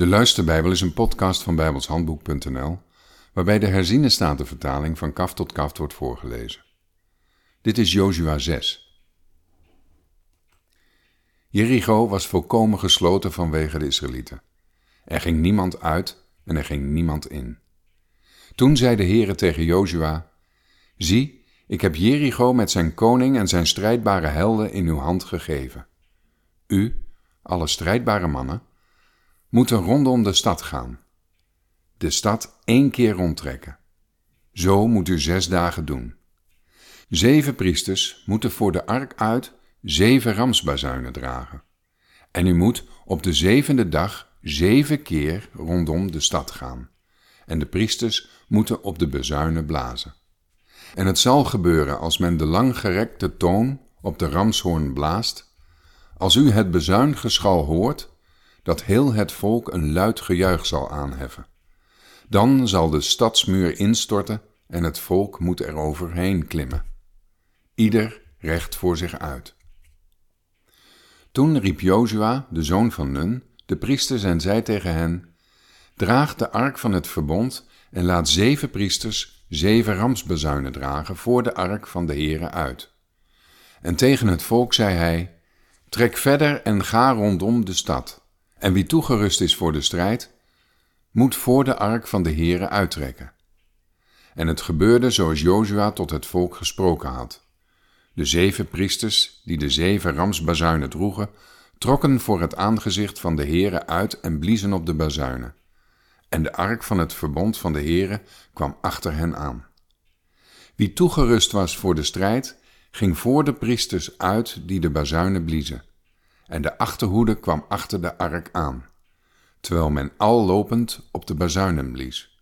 De Luisterbijbel is een podcast van bijbelshandboek.nl waarbij de herziene statenvertaling van kaf tot kaf wordt voorgelezen. Dit is Jozua 6. Jericho was volkomen gesloten vanwege de Israëlieten. Er ging niemand uit en er ging niemand in. Toen zei de Heere tegen Jozua: Zie, ik heb Jericho met zijn koning en zijn strijdbare helden in uw hand gegeven. U, alle strijdbare mannen, moeten rondom de stad gaan. De stad één keer rondtrekken. Zo moet u zes dagen doen. Zeven priesters moeten voor de ark uit zeven ramsbazuinen dragen. En u moet op de zevende dag zeven keer rondom de stad gaan. En de priesters moeten op de bezuinen blazen. En het zal gebeuren als men de langgerekte toon op de ramshoorn blaast, als u het bezuingeschal hoort, dat heel het volk een luid gejuich zal aanheffen. Dan zal de stadsmuur instorten en het volk moet er overheen klimmen. Ieder recht voor zich uit. Toen riep Jozua, de zoon van Nun, de priesters en zei tegen hen: Draag de ark van het verbond en laat zeven priesters zeven ramsbezuinen dragen voor de ark van de Heere uit. En tegen het volk zei hij: Trek verder en ga rondom de stad. En wie toegerust is voor de strijd, moet voor de ark van de Heere uittrekken. En het gebeurde zoals Jozua tot het volk gesproken had. De zeven priesters, die de zeven ramsbazuinen droegen, trokken voor het aangezicht van de Heere uit en bliezen op de bazuinen. En de ark van het verbond van de Heere kwam achter hen aan. Wie toegerust was voor de strijd, ging voor de priesters uit die de bazuinen bliezen en de achterhoede kwam achter de ark aan, terwijl men al lopend op de bazuinen blies.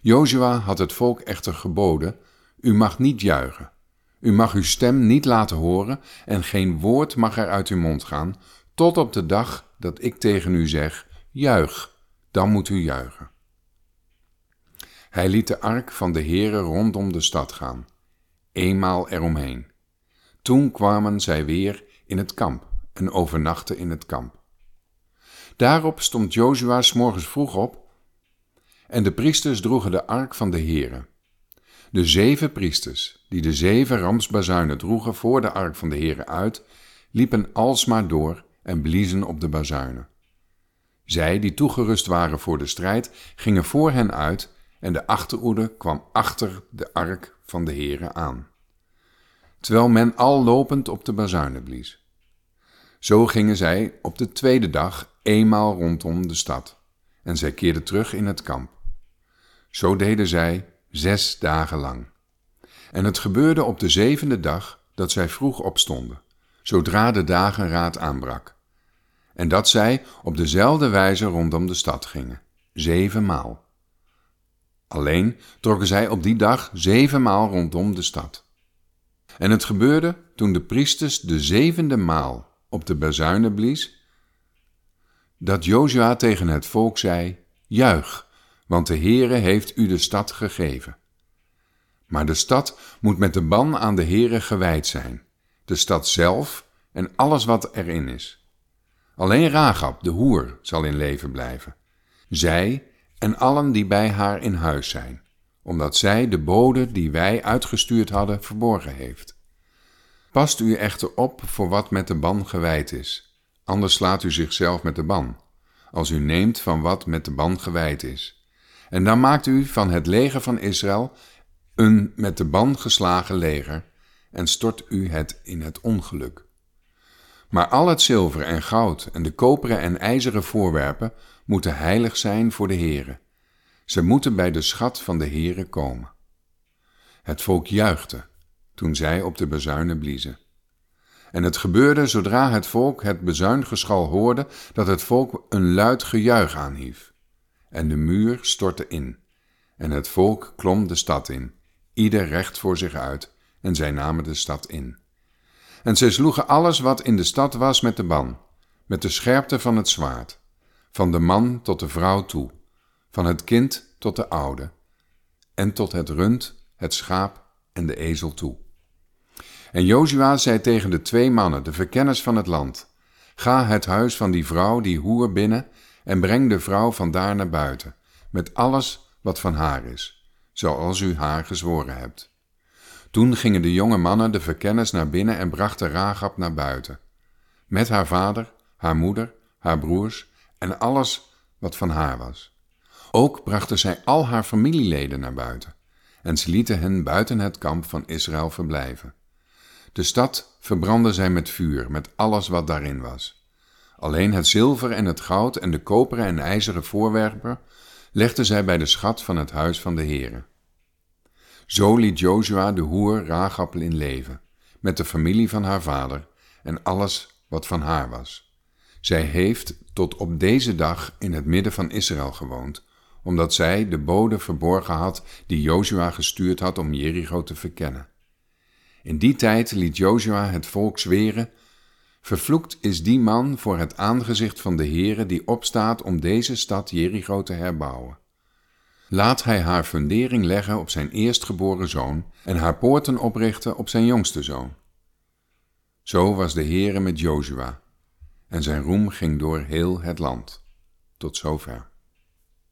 Jozua had het volk echter geboden, u mag niet juichen, u mag uw stem niet laten horen en geen woord mag er uit uw mond gaan, tot op de dag dat ik tegen u zeg, juich, dan moet u juichen. Hij liet de ark van de Heere rondom de stad gaan, eenmaal eromheen. Toen kwamen zij weer in het kamp en overnachten in het kamp. Daarop stond Jozua s morgens vroeg op en de priesters droegen de ark van de Heere. De zeven priesters, die de zeven ramsbazuinen droegen voor de ark van de Heere uit, liepen alsmaar door en bliezen op de bazuinen. Zij, die toegerust waren voor de strijd, gingen voor hen uit en de achteroede kwam achter de ark van de Heere aan terwijl men al lopend op de bazuinen blies. Zo gingen zij op de tweede dag eenmaal rondom de stad, en zij keerden terug in het kamp. Zo deden zij zes dagen lang. En het gebeurde op de zevende dag dat zij vroeg opstonden, zodra de dagenraad aanbrak. En dat zij op dezelfde wijze rondom de stad gingen, zevenmaal. Alleen trokken zij op die dag zevenmaal rondom de stad. En het gebeurde toen de priesters de zevende maal op de bazuinen blies, dat Jozua tegen het volk zei, juich, want de Heere heeft u de stad gegeven. Maar de stad moet met de ban aan de Heere gewijd zijn, de stad zelf en alles wat erin is. Alleen Ragab, de hoer, zal in leven blijven, zij en allen die bij haar in huis zijn omdat zij de bode die wij uitgestuurd hadden verborgen heeft. Past u echter op voor wat met de ban gewijd is, anders slaat u zichzelf met de ban, als u neemt van wat met de ban gewijd is. En dan maakt u van het leger van Israël een met de ban geslagen leger en stort u het in het ongeluk. Maar al het zilver en goud en de koperen en ijzeren voorwerpen moeten heilig zijn voor de Heere ze moeten bij de schat van de Heere komen. Het volk juichte toen zij op de bezuinen bliezen. En het gebeurde zodra het volk het bezuingeschal hoorde, dat het volk een luid gejuich aanhief. En de muur stortte in, en het volk klom de stad in, ieder recht voor zich uit, en zij namen de stad in. En zij sloegen alles wat in de stad was met de ban, met de scherpte van het zwaard, van de man tot de vrouw toe, van het kind tot de oude, en tot het rund, het schaap en de ezel toe. En Jozua zei tegen de twee mannen, de verkenners van het land, Ga het huis van die vrouw, die hoer binnen, en breng de vrouw vandaar naar buiten, met alles wat van haar is, zoals u haar gezworen hebt. Toen gingen de jonge mannen de verkenners naar binnen en brachten Ragab naar buiten, met haar vader, haar moeder, haar broers en alles wat van haar was. Ook brachten zij al haar familieleden naar buiten, en ze lieten hen buiten het kamp van Israël verblijven. De stad verbrandden zij met vuur, met alles wat daarin was. Alleen het zilver en het goud en de koperen en ijzeren voorwerpen legden zij bij de schat van het huis van de Heere. Zo liet Jozua de hoer Ragab in leven, met de familie van haar vader en alles wat van haar was. Zij heeft tot op deze dag in het midden van Israël gewoond, omdat zij de bode verborgen had die Jozua gestuurd had om Jericho te verkennen. In die tijd liet Jozua het volk zweren: Vervloekt is die man voor het aangezicht van de Heere die opstaat om deze stad Jericho te herbouwen. Laat hij haar fundering leggen op zijn eerstgeboren zoon en haar poorten oprichten op zijn jongste zoon. Zo was de Heere met Jozua, en zijn roem ging door heel het land. Tot zover.